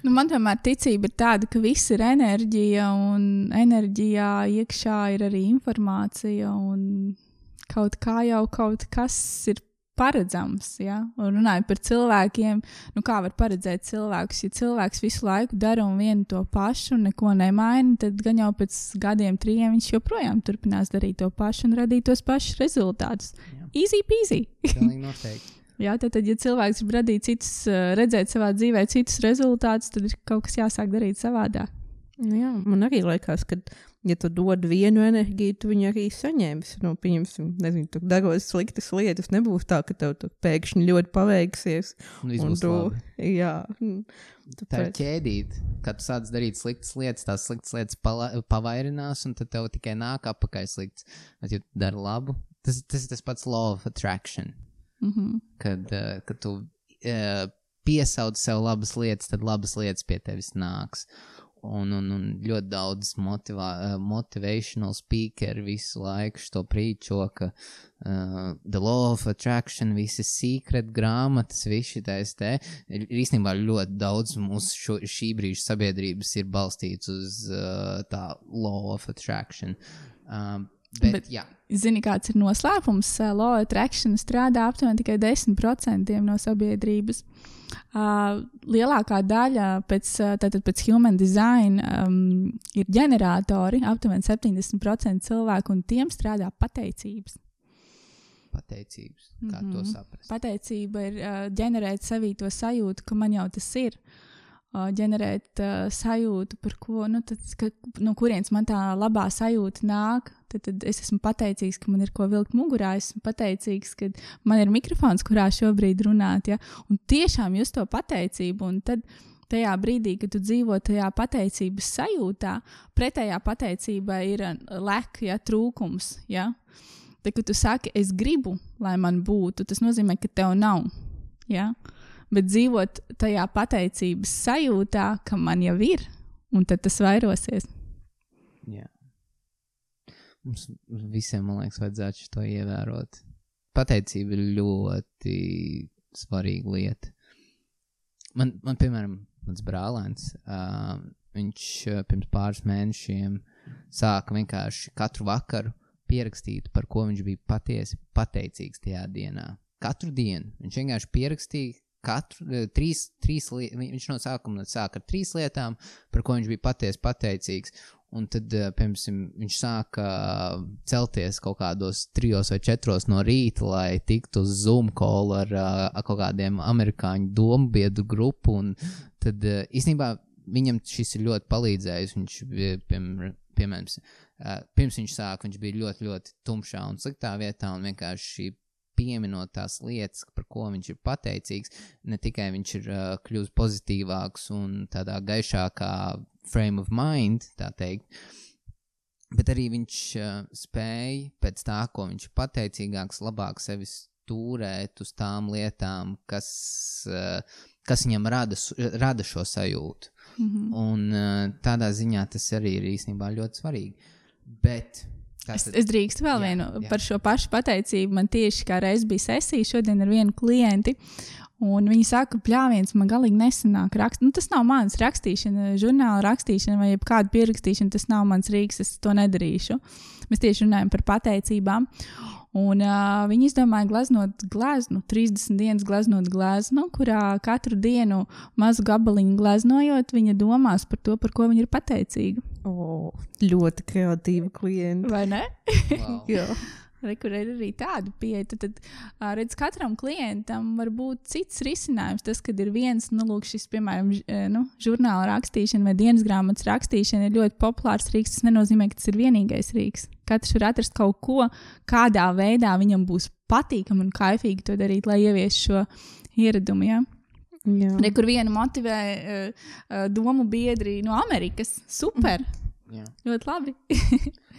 Nu, man tomēr ticība ir tāda, ka viss ir enerģija, un enerģijā iekšā ir arī informācija, un kaut kā jau kaut kas ir paredzams. Ja? Un runājot par cilvēkiem, nu kā var paredzēt cilvēkus, ja cilvēks visu laiku dara un vienu to pašu, un neko nemaina, tad gan jau pēc gadiem, trim viņš joprojām turpinās darīt to pašu un radīt tos pašus rezultātus. Jā. Easy peasy. Pilnīgi noteikti. [LAUGHS] Jā, tad, tad, ja cilvēks grib radīt citus, uh, redzēt savā dzīvē citus rezultātus, tad ir kaut kas jāsāk darīt savādāk. Nu Jā, man arī liekas, ka, ja tu dod vienu enerģiju, tu viņu arī saņemsi. Nu, pieņemsim, nezinu, tu daros sliktas lietas. Nebūs tā, ka tev pēkšņi ļoti paveiksies. Un viss Un tu, labi. jā, mm, Tā ir tāpēc- ķēdīte. Kad tu sāc darīt sliktas lietas, tās sliktas lietas pala- pavairinās, un tad tev tikai nāk apakaļ slikts. Bet, ja tu dari labu, tas, tas ir tas pats law of attraction. Mm -hmm. Kad, uh, kad tu uh, piesauc sev labas lietas, tad labas lietas pie tevis nāks. Un, un, un ļoti daudz motivā, uh, motivational speakeri visu laiku to prīčo, ka uh, The Law of Attraction, visas secret grāmatas, visi tais te. Īstenībā ļoti daudz mūsu šo, šī brīža sabiedrības ir balstīts uz uh, tā Law of Attraction. Um, bet, Bet- jā, Zini, kāds ir noslēpums? Law attraction strādā aptuveni tikai 10% no sabiedrības. Uh, lielākā daļa pēc, uh, tātad pēc human design um, ir ģeneratori, aptuveni 70% cilvēku, un tiem strādā pateicības. pateicības. Kā mm -hmm. to Mhm. saprast? Pateicība ir uh, ģenerēt sevī to sajūtu, ka man jau tas ir. Uh, ģenerēt uh, sajūtu, par ko, nu, tad, ka, no kurienes man tā labā sajūta nāk. Tad, tad es esmu pateicīgs, ka man ir ko vilkt mugurā. Es esmu pateicīgs, ka man ir mikrofons, kurā šobrīd runāt. Ja? Un tiešām just to pateicību. Un tad tajā brīdī, kad tu dzīvo tajā pateicības sajūtā, pretējā pateicībai ir uh, lek, ja, trūkums. Ja? Tad, kad tu saki, es gribu, lai man būtu, tas nozīmē, ka tev nav. Ja? Bet dzīvot tajā pateicības sajūtā, ka man jau ir, un tad tas vairosies. Jā. Mums visiem, man liekas, vajadzētu to ievērot. Pateicība ir ļoti svarīga lieta. Man, man piemēram, mans brālēns, uh, viņš uh, pirms pāris mēnešiem sāka vienkārši katru vakaru pierakstīt, par ko viņš bija patiesi pateicīgs tajā dienā. Katru dienu viņš vienkārši pierakstīja. Katru, eh, trīs, trīs li viņš no sākuma sāka ar trīs lietām, par ko viņš bija patiesi pateicīgs. Un tad, eh, piemēram, viņš sāka uh, celties kaut kādos trijos vai četros no rīta, lai tiktu uz Zoom call ar uh, kaut kādiem amerikāņu domu biedru grupu. Un tad īstenībā viņam šis ir ļoti palīdzējis. Viņš piemēram, piemēram pirms viņš sāka, viņš bija ļoti, ļoti tumšā un sliktā vietā un vienkārši pieminot tās lietas, par ko viņš ir pateicīgs, ne tikai viņš ir uh, kļuvis pozitīvāks un tādā gaišākā frame of mind, tā teikt, bet arī viņš uh, spēja pēc tā, ko viņš ir pateicīgāks, labāk sevi stūrēt uz tām lietām, kas, uh, kas viņam rada, rada šo sajūtu. Mm -hmm. Un uh, tādā ziņā tas arī ir īstenībā ļoti svarīgi. Bet tātad- es drīkstu vēl Jā, vienu jā. par šo pašu pateicību. Man tieši kā reiz bija sesija šodien ar vienu klienti. Un viņi saka, ka pļāviens man galīgi nesanāk. Rakst, nu, tas nav mans rakstīšana, žurnāla rakstīšana vai kāda pierakstīšana. Tas nav mans rīks, es to nedarīšu. Mēs tieši runājam par pateicībām. Un uh, viņi izdomāja gleznot gleznu, 30 dienas gleznot gleznu, kurā katru dienu mazu gabaliņu gleznojot, viņa domās par to, par ko viņa ir pateicīga. O, ļoti kreatīva klienta. Vai ne? wow. Jā, Re, kur ir arī tāda pieeja. Tad, tad redz, katram klientam var būt cits risinājums. Tas, kad ir viens, nu, lūk, šis, piemēram, ž, nu, žurnāla rakstīšana vai dienas grāmatas rakstīšana, ir ļoti populārs rīks. Tas nenozīmē, ka tas ir vienīgais rīks. Katrs var atrast kaut ko, kādā veidā viņam būs patīkami un kaifīgi to darīt, lai ieviestu šo ieradumu. Ja? Re, kur vienu motivē uh, uh, domu biedri no Amerikas. Super! Jā. Ļoti labi.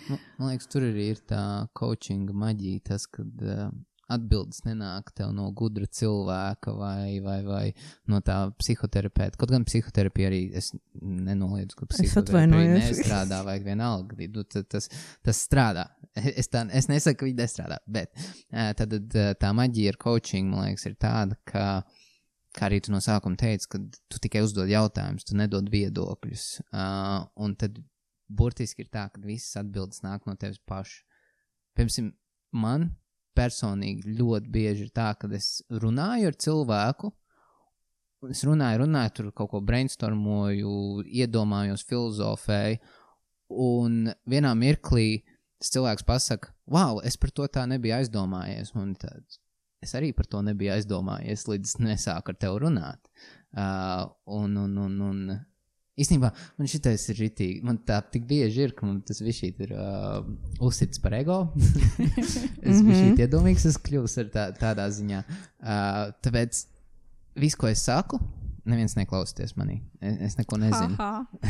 Man, [LAUGHS] man liekas, tur arī ir tā coachinga maģija, tas, kad uh, atbildes nenāk tev no gudra cilvēka vai, vai, vai no tā psihoterapeita. Kaut gan psihoterapija arī es nenoliedzu, ka psihoterapija nestrādā vai vienalga. Nu, ta- Tas, tas strādā. [LAUGHS] Es, tā, es nesaku, ka viņi nestrādā, bet uh, tad, uh, tā maģija ar coaching, man liekas, ir tāda, ka kā arī tu no sākuma teici, ka tu tikai uzdod jautājumus, tu nedod viedokļus. Uh, un tad burtiski ir tā, ka visas atbildes nāk no tevis paša. Piemēram, man personīgi ļoti bieži ir tā, ka es runāju ar cilvēku. Es runāju, runāju, tur kaut ko brainstormoju, iedomājos, filozofēju. Un vienā mirklī tas cilvēks pasakā, wow, es par to tā nebiju aizdomājies. Un tāds, es arī par to nebiju aizdomājies, līdz nesāku ar tevi runāt. Uh, un, un, un, un īstenībā man šitais ir rītīgi. Man tā tik bieži ir, ka man tas viss ir uh, uzsits par ego. [LAUGHS] es biju šī iedomīgs, es kļūstu ar tā, tādā ziņā. Uh, tāpēc viss, ko es saku, neviens neklausties manī. Es, neko nezinu.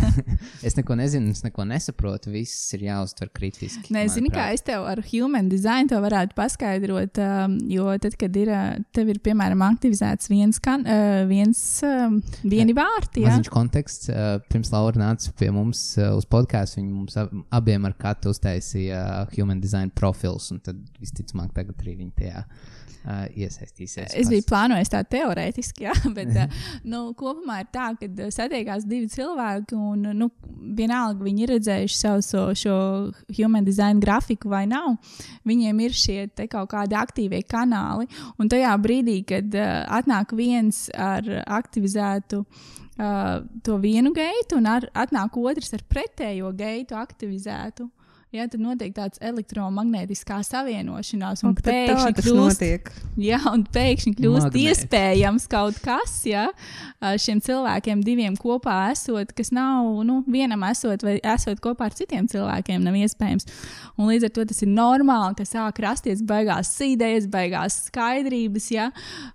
[LAUGHS] es neko nezinu, es neko nesaprotu. Viss ir jāuztver kritiski. Nezinu, kā es tev ar human design to varētu paskaidrot. Um, jo tad, kad ir, uh, tev ir piemēram aktivizēts viens, kan, uh, viens um, vieni vārti. Jā, viņš konteksts. Uh, pirms Laura nāca pie mums uz podkāstu, viņa mums abiem ar katru uztaisīja human design profils, un tad visticamāk tagad arī viņa tajā iesaistīsies. Es biju plānojis tā teorētiski, jā, [LAUGHS] bet uh, [LAUGHS] nu, kopumā ir tā, ka satiekās divi cilvēki, un nu, vienalga viņi ir redzējuši savu so, šo human design grafiku vai nav. Viņiem ir šie kaut kādi aktīvie kanāli, un tajā brīdī, kad uh, atnāk viens ar aktivizētu. Uh, to vienu gaitu, un ar, atnāk otrs ar pretējo gaitu aktivizētu. Jā, tad notiek tāds elektromagnētiskā savienošanās, un, un pēkšņi kļūst, notiek. jā, un pēkšņi kļūst Magnēt. iespējams kaut kas, ja šiem cilvēkiem diviem kopā esot, kas nav, nu, vienam esot vai esot kopā ar citiem cilvēkiem, nav iespējams. Un līdz ar to tas ir normāli, ka sāk rasties baigās idejas, baigās skaidrības, ja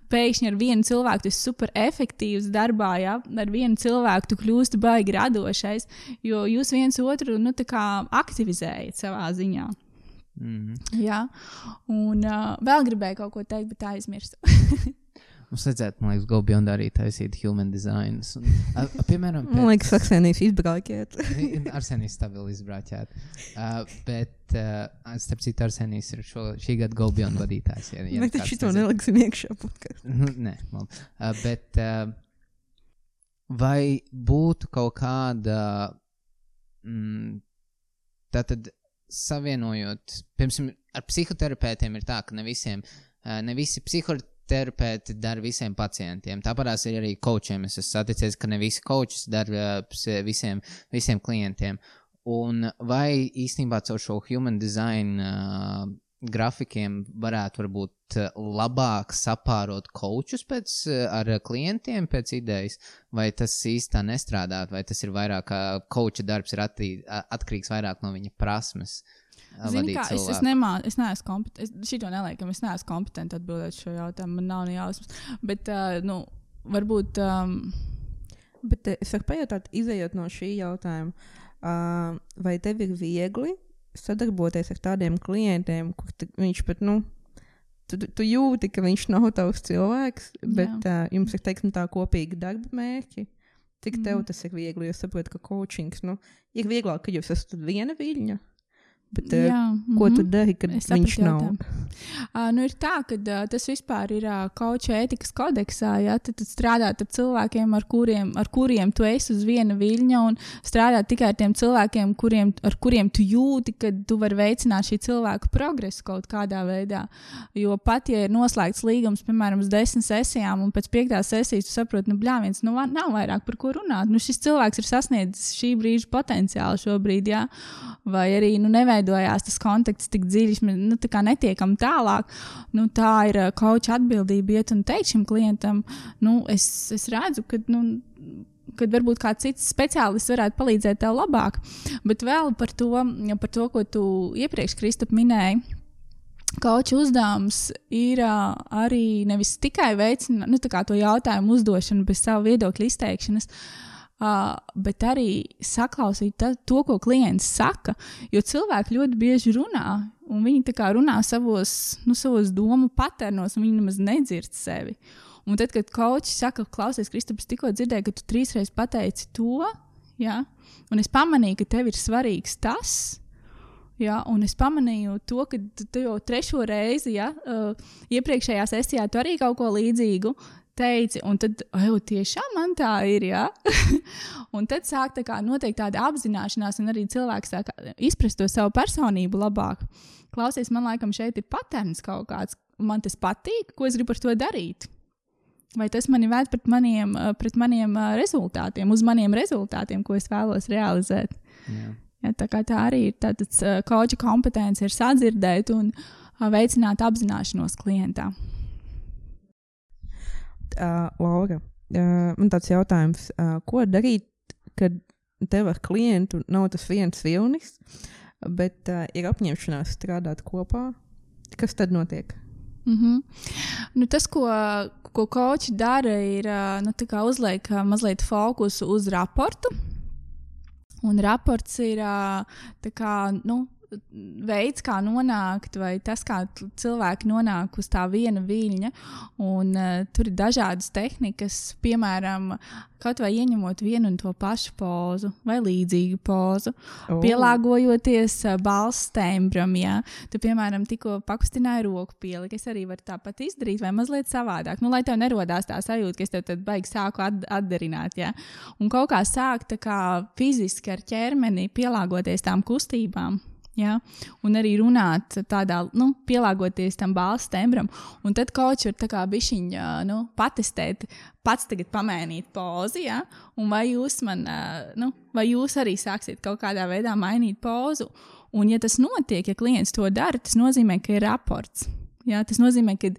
pēkšņi ar vienu cilvēku tu esi super efektīvs darbā, ja ar vienu cilvēku tu kļūsti baigi radošais, jo jūs viens otru, nu, tā kā aktivizējat iespēja savā ziņā. Mm -hmm. Jā, un uh, vēl gribēju kaut ko teikt, bet aizmirsu. [LAUGHS] Mums vajadzētu, man liekas, GoBeyond arī taisīt human design. Un, a, a, piemēram, pēc... man liekas, Arsenijs izbrauķēt. [LAUGHS] Arsenijs stabili izbrauķēt. Uh, bet, uh, starp citu, Arsenijs ir šo, šī gada GoBeyond vadītājs. Ja, ja bet šito neliksim iekšā [LAUGHS] nu, nē, man. Uh, bet uh, vai būtu kaut kāda mm, Tātad, savienojot, piemēram, ar psihoterapeitiem ir tā, ka ne, visiem, ne visi psihoterapeiti dara visiem pacientiem. Tāpat ir arī coachiem. Es esmu saticies, ka ne visi coaches dara visiem, visiem klientiem. Un vai īstenībā caur šo human design uh, grafikiem varētu varbūt eh, labāk sapārot kočus pēc, eh, ar klientiem pēc idejas, vai tas īstā nestrādāt, vai tas ir vairāk kā koča darbs ir attī, atkarīgs vairāk no viņa prasmes. Zini, kā, es, es, nemā, es neesmu kompetents. Šito neliekam, es neesmu kompetents atbildēt šo jautājumu. Man nav ne jausmas. Bet, uh, nu, varbūt. Um... Bet es varu pajautāt, izējot no šī jautājuma, uh, vai tev ir viegli sadarboties ar tādiem klientiem, kur viņš pat, nu, tu, tu jūti, ka viņš nav tavs cilvēks, bet Jā. uh, jums ir, teiksim, tā kopīga darba mērķi. Cik tev mm. tas ir viegli, jo saprotu, ka coachings, nu, ir vieglāk, ka jūs esat viena viļņa. Bet, Jā, uh, ko tu dari, kad es viņš nav? Uh, nu ir tā, ka uh, tas vispār ir uh, kauča ētikas kodeksā. Ja? Tad, tad strādāt ar cilvēkiem, ar kuriem, ar kuriem tu esi uz viena viļņa, un strādāt tikai ar tiem cilvēkiem, kuriem, ar kuriem tu jūti, ka tu vari veicināt šī cilvēka progresu kaut kādā veidā. Jo pat, ja ir noslēgts līgums, piemēram, uz desmit sesijām, un pēc piektās sesijas tu saproti, nu, bļāviens, nu, nav vairāk par ko runāt. Nu, šis cilvēks ir sasniedzis šī brīža potenciālu šobrīd, ja? vai arī nu, nevajag neveidojās tas kontakts tik dziļš, mēs nu, netiekam tālāk. Nu, tā ir koča uh, atbildība iet un teikt šim klientam, nu, es, es redzu, ka. Nu, kad varbūt kāds cits speciālists varētu palīdzēt tev labāk. Bet vēl par to, par to ko tu iepriekš, Kristap, minēji. Kauča uzdevums ir uh, arī nevis tikai veicināt nu, to jautājumu uzdošanu bez savu viedokļu izteikšanas, uh, Uh, bet arī saklausīt ta, to, ko klients saka. Jo cilvēki ļoti bieži runā, un viņi runā savos, nu, savos domu patērnos, un viņi nemaz nedzird sevi. Un tad, kad koči saka, klausies, Kristaps, tikko dzirdēju, ka tu trīsreiz pateici to, ja? un es pamanīju, ka tev ir svarīgs tas. Ja, un es pamanīju to, ka tu jau trešo reizi, ja, uh, iepriekšējā sesijā, tu arī kaut ko līdzīgu teici, un tad, oh, tiešām man tā ir, jā. [LAUGHS] un tad sāk tā kā notiek tāda apzināšanās, un arī cilvēks sāk izprast to savu personību labāk. Klausies, man laikam šeit ir patērns kaut kāds, man tas patīk, ko es gribu ar to darīt. Vai tas mani ved pret maniem, pret maniem rezultātiem, uz maniem rezultātiem, ko es vēlos realizēt? Jā. Ja, tā, tā arī ir tāda koča kompetence, ir sadzirdēt un veicināt apzināšanos klientā. Uh, Laura, uh, man tāds jautājums, uh, ko darīt, kad tev ar klientu nav tas viens vilnis, bet uh, ir apņemšanās strādāt kopā? Kas tad notiek? Mm -hmm. nu, tas, ko, ko koči dara, ir nu, uzliek mazliet fokusu uz raportu. Un raports ir kā, nu, veids, kā nonākt, vai tas, kā cilvēki nonāk uz tā viena viļņa. Un, uh, tur ir dažādas tehnikas, piemēram, kaut vai ieņemot vienu un to pašu pozu vai līdzīgu pozu, oh. pielāgojoties uh, balss tembram. Ja? Tu, piemēram, tikko pakustināji roku pielikt, es arī varu tāpat izdarīt, vai mazliet savādāk. Nu, lai tev nerodās tā sajūta, ka es tev tad baigi sāku at atdarināt. Ja? Un kaut kā sākt kā fiziski ar ķermeni pielāgoties tām kustībām. Ja? Un arī runāt tādā, nu, pielāgoties tam balss tembram. Un tad kočs var tā kā bišķiņa, nu, patestēt, pats tagad pamainīt pozi, ja? un vai jūs man, nu, vai jūs arī sāksiet kaut kādā veidā mainīt pozu. Un, ja tas notiek, ja klients to dara, tas nozīmē, ka ir raports. Ja? Tas nozīmē, ka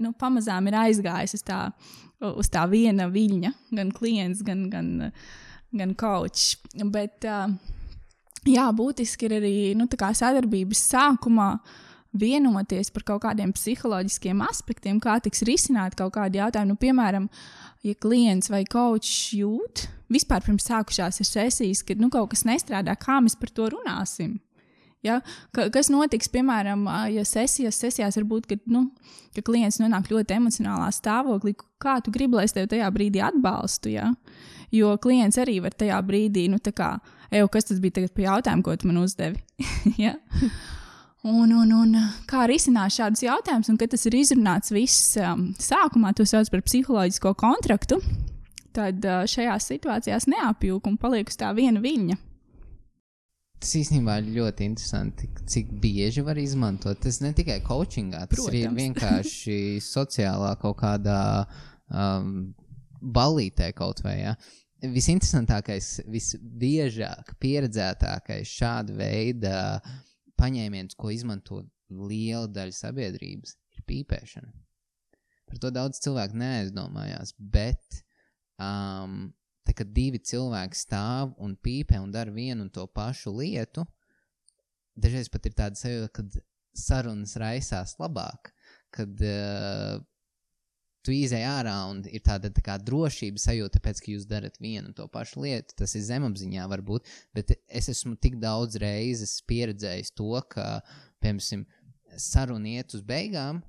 nu, pamazām ir aizgājis uz tā, uz tā viena viļņa, gan klients, gan, gan, gan kočs. Bet, uh, jā, būtiski ir arī nu, sadarbības sākumā vienoties par kaut kādiem psiholoģiskiem aspektiem, kā tiks risināt kaut kādi jautājumi. Nu, piemēram, ja klients vai kočs jūt, vispār pirms sākušās sesijas, kad nu, kaut kas nestrādā, kā mēs par to runāsim. Ja? Ka, kas notiks, piemēram, ja sesijās var būt, ka, nu, ka klients nonāk ļoti emocionālā stāvoklī, kā tu gribi, lai es tevi tajā brīdī atbalstu. Ja? Jo klients arī var tajā brīdī, nu, tā kā, Eju, kas tas bija par jautājumu, ko tu man uzdevi? [LAUGHS] ja? Un, un, un kā risināt šādus jautājumus, un kad tas ir izrunāts viss um, sākumā, to sauc par psiholoģisko kontraktu, tad uh, šajās situācijās neapjūk un paliek uz tā viena viļņa. Tas īstenībā ir ļoti interesanti, cik bieži var izmantot. Tas ne tikai coachingā, tas Protams. ir vienkārši [LAUGHS] sociālā kaut kādā um, balītē kaut vai. Ja? Visinteresantākais, visbiežāk pieredzētākais šāda veida paņēmiens, ko izmanto liela daļa sabiedrības, ir pīpēšana. Par to daudz cilvēku neaizdomājās, bet um, tā, kad divi cilvēki stāv un pīpē un dara vienu un to pašu lietu, dažreiz pat ir tāda sajūta, ka sarunas raisās labāk, kad uh, tu izēj ārā un ir tāda tā kā drošības sajūta, tāpēc, ka jūs darat vienu un to pašu lietu. Tas ir zemapziņā, varbūt, bet es esmu tik daudz reizes pieredzējis to, ka, piemēram, saruna iet uz beigām,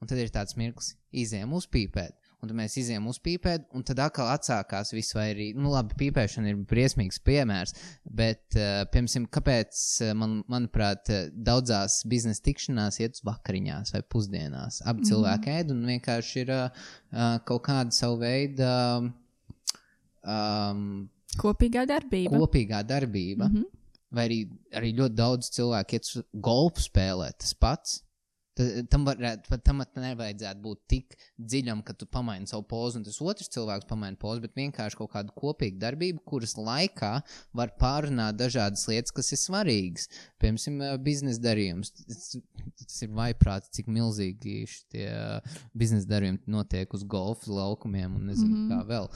un tad ir tāds mirklis, izējām uzpīpēt un tad mēs izējām uz pīpēt, un tad atkal atsākās viss, vai arī, nu, labi, pīpēšana ir briesmīgs piemērs, bet, uh, piemēram, kāpēc, man, manuprāt, daudzās biznesa tikšanās iet uz vakariņās vai pusdienās. Abi mm cilvēki ēd un vienkārši ir uh, kaut kāda savu veidu. Um, Kopīgā darbība. Kopīgā darbība. Mm -hmm. Vai arī, arī ļoti daudz cilvēku iet uz golfu spēlēt tas pats. Tam, varētu, tam nevajadzētu būt tik dziļam, ka tu pamaini savu pozu, un tas otrs cilvēks pamaina pozu, bet vienkārši kaut kādu kopīgu darbību, kuras laikā var pārunāt dažādas lietas, kas ir svarīgas. Piemēram, biznesa darījums. Tas, tas ir vaiprāts, cik milzīgi šie biznesa darījumi notiek uz golfa laukumiem un nezinu, mm -hmm. kā vēl.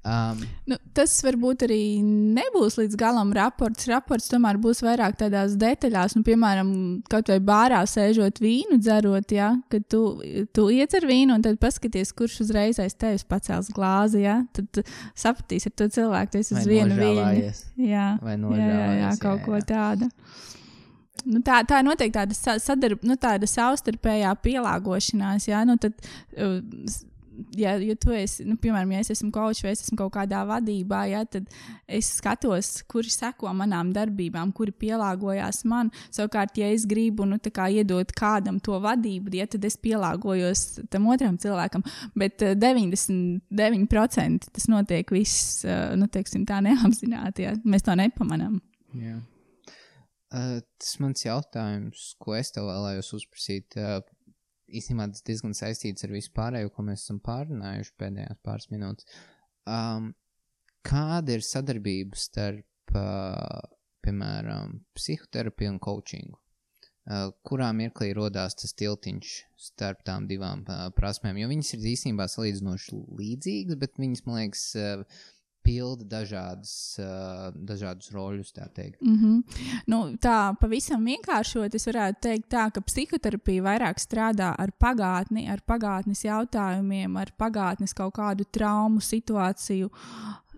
Um, nu, tas varbūt arī nebūs līdz galam raports. Raports tomēr būs vairāk tādās detaļās, nu, piemēram, kaut vai bārā sēžot vīnu, dzerot, ja, kad tu, tu iedzer vīnu un tad paskaties, kurš uzreiz aiz tevis pacels glāzi. Ja, tad sapratīsi ar to cilvēku, tas uz vienu vīnu. Jā, vai jā, jā, jā, kaut jā, jā. ko tādu. Nu, tā, tā ir noteikti tāda, sadarb, nu, tāda savstarpējā pielāgošanās. Jā, nu, tad, uh, ja, ja tu esi, nu, piemēram, ja es esmu kočs vai es esmu kaut kādā vadībā, ja, tad es skatos, kuri seko manām darbībām, kuri pielāgojās man. Savukārt, ja es gribu nu, kā, iedot kādam to vadību, ja, tad es pielāgojos tam otram cilvēkam. Bet uh, 99% tas notiek viss, uh, nu, teiksim, tā neapzināti. Ja. Mēs to nepamanām. Yeah. Uh, tas mans jautājums, ko es tev vēlējos uzprasīt. Uh, īstenībā tas diezgan saistīts ar visu pārējo, ko mēs esam pārunājuši pēdējās pāris minūtes. Um, kāda ir sadarbība starp, uh, piemēram, psihoterapiju un coachingu? uh, kurā mirklī radās tas tiltiņš starp tām divām uh, prasmēm. Jo viņas ir īstenībā salīdzinoši līdzīgas, bet viņas, man liekas, uh, pilda dažādas, uh, dažādus roļus, tā teikt. Mm -hmm. nu, tā pavisam vienkāršot, es varētu teikt, tā, ka psihoterapija vairāk strādā ar pagātni, ar pagātnes jautājumiem, ar pagātnes kaut kādu traumu situāciju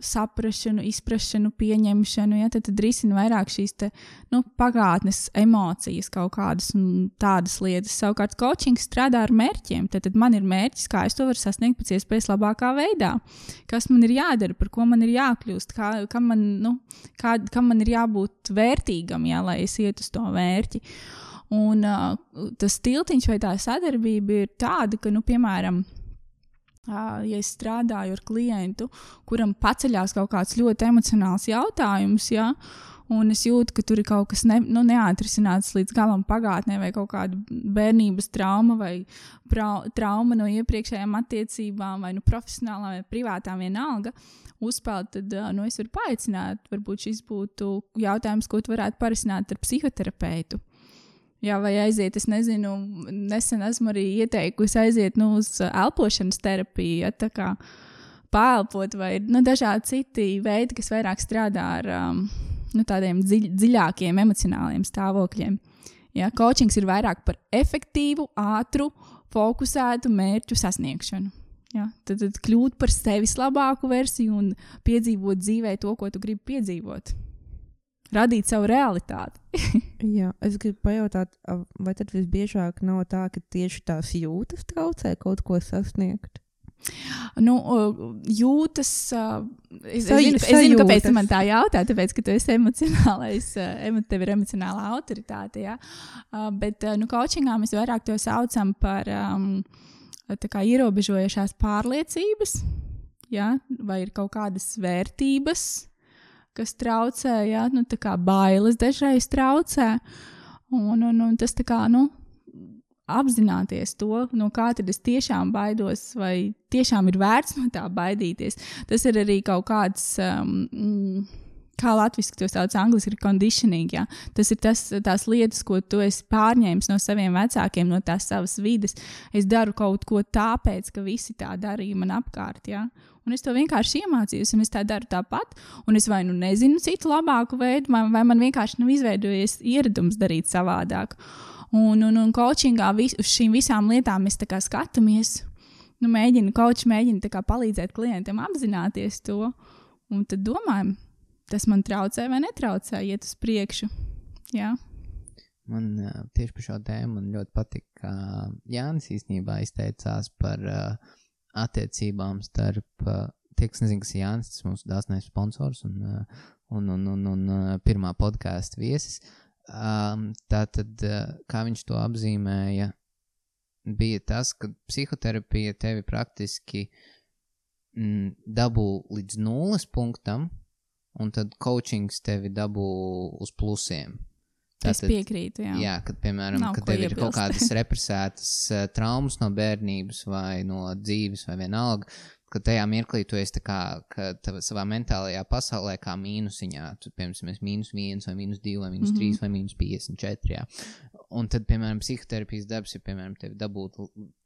saprāšanu, izpratšanu, pieņemšanu. Ja, tad, tad risina vairāk šīs te, nu, pagātnes emocijas, kaut kādas tādas lietas. Savukārt, coaching strādā ar mērķiem. Tad, tad man ir mērķis, kā es to varu sasniegt pēc iespējas labākā veidā. Kas man ir jādara, par ko man ir jākļūst, kā, kam, man, nu, kā, kam man ir jābūt vērtīgam, ja, lai es ietu uz to mērķi. Un uh, tas tiltiņš vai tā sadarbība ir tāda, ka, nu, piemēram, ja es strādāju ar klientu, kuram paceļās kaut kāds ļoti emocionāls jautājums, ja, un es jūtu, ka tur ir kaut kas ne, nu, neatrisināts līdz galam pagātnē, vai kaut kāda bērnības trauma, vai pra, trauma no iepriekšējām attiecībām, vai nu, profesionālām, vai privātām, vienalga. Uzspēlēt, tad nu, es varu paaicināt, varbūt šis būtu jautājums, ko tu varētu parisināt ar psihoterapeitu. Jā, vai aiziet, es nezinu, nesen esmu arī ieteikusi aiziet nu, uz elpošanas terapiju, ja, tā kā pāelpot, vai nu, dažādi citi veidi, kas vairāk strādā ar um, nu, tādiem dziļ, dziļākiem emocionāliem stāvokļiem. Ja, coachings ir vairāk par efektīvu, ātru, fokusētu mērķu sasniegšanu. Ja, tad, tad kļūt par sevis labāku versiju un piedzīvot dzīvē to, ko tu gribi piedzīvot radīt savu realitāti. [LAUGHS] Jā, es gribu pajautāt, vai tad visbiežāk nav tā, ka tieši tās jūtas traucē kaut ko sasniegt? Nu, jūtas, es, Sa, es, zinu, es zinu, kāpēc man tā jautā, tāpēc, ka tu esi emocionālais, tev ir emocionāla autoritāte, jā. Bet, nu, coachingā mēs vairāk to saucam par kā, ierobežojušās pārliecības, jā, vai ir kaut kādas vērtības, kas traucē, ja nu, bailes dažreiz traucē. Un, un, un tas tā kā, nu, apzināties to, no kā tad es tiešām baidos, vai tiešām ir vērts no tā baidīties. Tas ir arī kaut kāds. Um, mm, kā latviešu to sauc, angļuiski ir conditioning. Ja? Tas ir tas, tās lietas, ko tu esi pārņēmis no saviem vecākiem, no tās savas vidas. Es daru kaut ko tāpēc, ka visi tā darīja man apkārt. Ja? Un es to vienkārši iemācījos, un es tā daru tāpat. Un es vai nu nezinu citu labāku veidu, vai man vienkārši nav izveidojies ieradums darīt savādāk. Un, un, un coachingā vis, uz šīm visām lietām mēs skatāmies. Nu, mēģinu, coach mēģina palīdzēt klientam apzināties to, un tad domājam, tas man traucē vai netraucē iet uz priekšu. Jā. Man tieši par šo tēmu ļoti patīk, ka Jānis īstenībā izteicās par uh, attiecībām starp uh, tie, kas nezina, kas ir Jānis, tas mūsu dāsnais sponsors un, uh, un, un, un, un uh, pirmā podkāstu viesis. Um, tā tad, kā viņš to apzīmēja, bija tas, ka psihoterapija tevi praktiski mm, dabū līdz nulles punktam, un tad coachings tevi dabū uz plusiem. Tātad, es piekrītu. Jā, jā kad, piemēram, Nav kad tev iebilst. ir kaut kādas [LAUGHS] represētas uh, traumas no bērnības vai no dzīves vai vienalga, ka tajā mirklī tu esi kā, savā mentālajā pasaulē kā mīnusiņā. Tu, piemēram, esi mīnus viens vai mīnus divi vai mīnus mm -hmm. trīs vai mīnus piecdesmit četri. Un tad, piemēram, psihoterapijas darbs ir, piemēram, tevi dabūt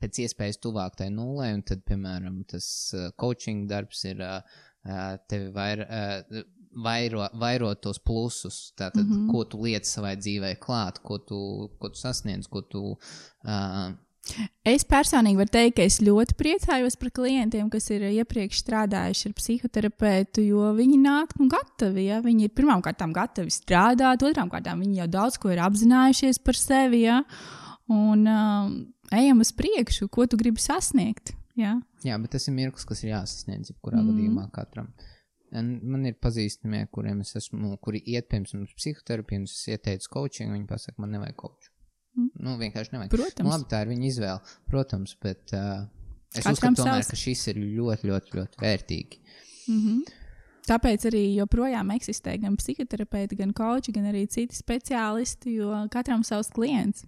pēc iespējas tuvāk tai nulē, un tad, piemēram, tas uh, coaching darbs ir uh, tevi vairāk. Uh, vairo, vairot tos plusus, tātad, mm -hmm. ko tu lieti savai dzīvē klāt, ko tu, ko tu sasniedz, ko tu. Uh, Es personīgi varu teikt, ka es ļoti priecājos par klientiem, kas ir iepriekš strādājuši ar psihoterapeitu, jo viņi nāk nu, gatavi. Ja? Viņi ir pirmām kārtām gatavi strādāt, otrām kārtām viņi jau daudz ko ir apzinājušies par sevi. Ja? Un um, ejam uz priekšu, ko tu gribi sasniegt. Ja? Jā, bet tas ir mirklis, kas ir jāsasniedz jebkurā mm. gadījumā katram. Uh, Man ir pazīstami, kuriem es esmu, kuri iet pirms psihoterapijas, un es ieteicu coaching, viņi pasaka, man nevajag coach. Mm. Nu, vienkārši nevajag. Protams. Nu, labi, tā ir viņa izvēle, protams, bet uh, es Katram uzskatu, tomēr, savs... ka šis ir ļoti, ļoti, ļoti vērtīgi. Mm -hmm. Tāpēc arī joprojām eksistē gan psihoterapeiti, gan koči, gan arī citi speciālisti, jo katram savs klients.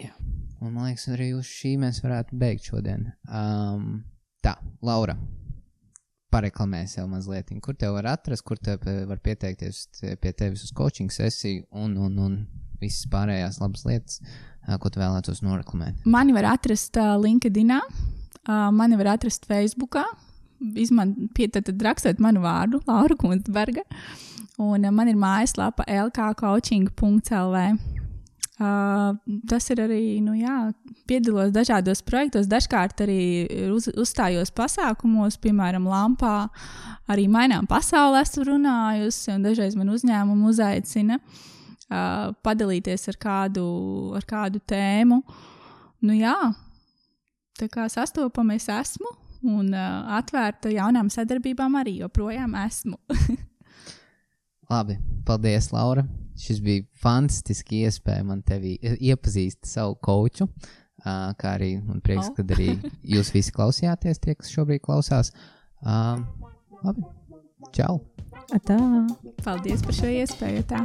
Jā, un man liekas, arī uz šī mēs varētu beigt šodien. Um, tā, Laura pareklamē sev mazliet, kur te var atrast, kur te var pieteikties pie tevis uz coaching sesiju un, un, un visas pārējās labas lietas, uh, ko tu vēlētos noreklamēt. Mani var atrast uh, LinkedIn, mani var atrast Facebook. Izmantojiet, rakstot manu vārdu, [LAUGHS] Laura Kunstberga. Un man ir mājaslapa lkcoaching.lv. Uh, tas ir arī, nu, jā, piedalos dažādos projektos, dažkārt arī uz, uzstājos pasākumos, piemēram, Lampā. Arī mainām pasauli, esmu runājusi, un dažreiz man uzņēmumu uzaicina uh, padalīties ar kādu, ar kādu tēmu. Nu, jā, tā kā sastopamies esmu, un uh, atvērta jaunām sadarbībām arī joprojām esmu. [LAUGHS] Labi, paldies, Laura šis bija fantastiski iespēja man tevi iepazīt savu koču. Uh, kā arī man prieks, oh. ka arī [LAUGHS] jūs visi klausījāties, tie, kas šobrīd klausās. Uh, labi, čau! Atā. Paldies par šo iespēju! Tā.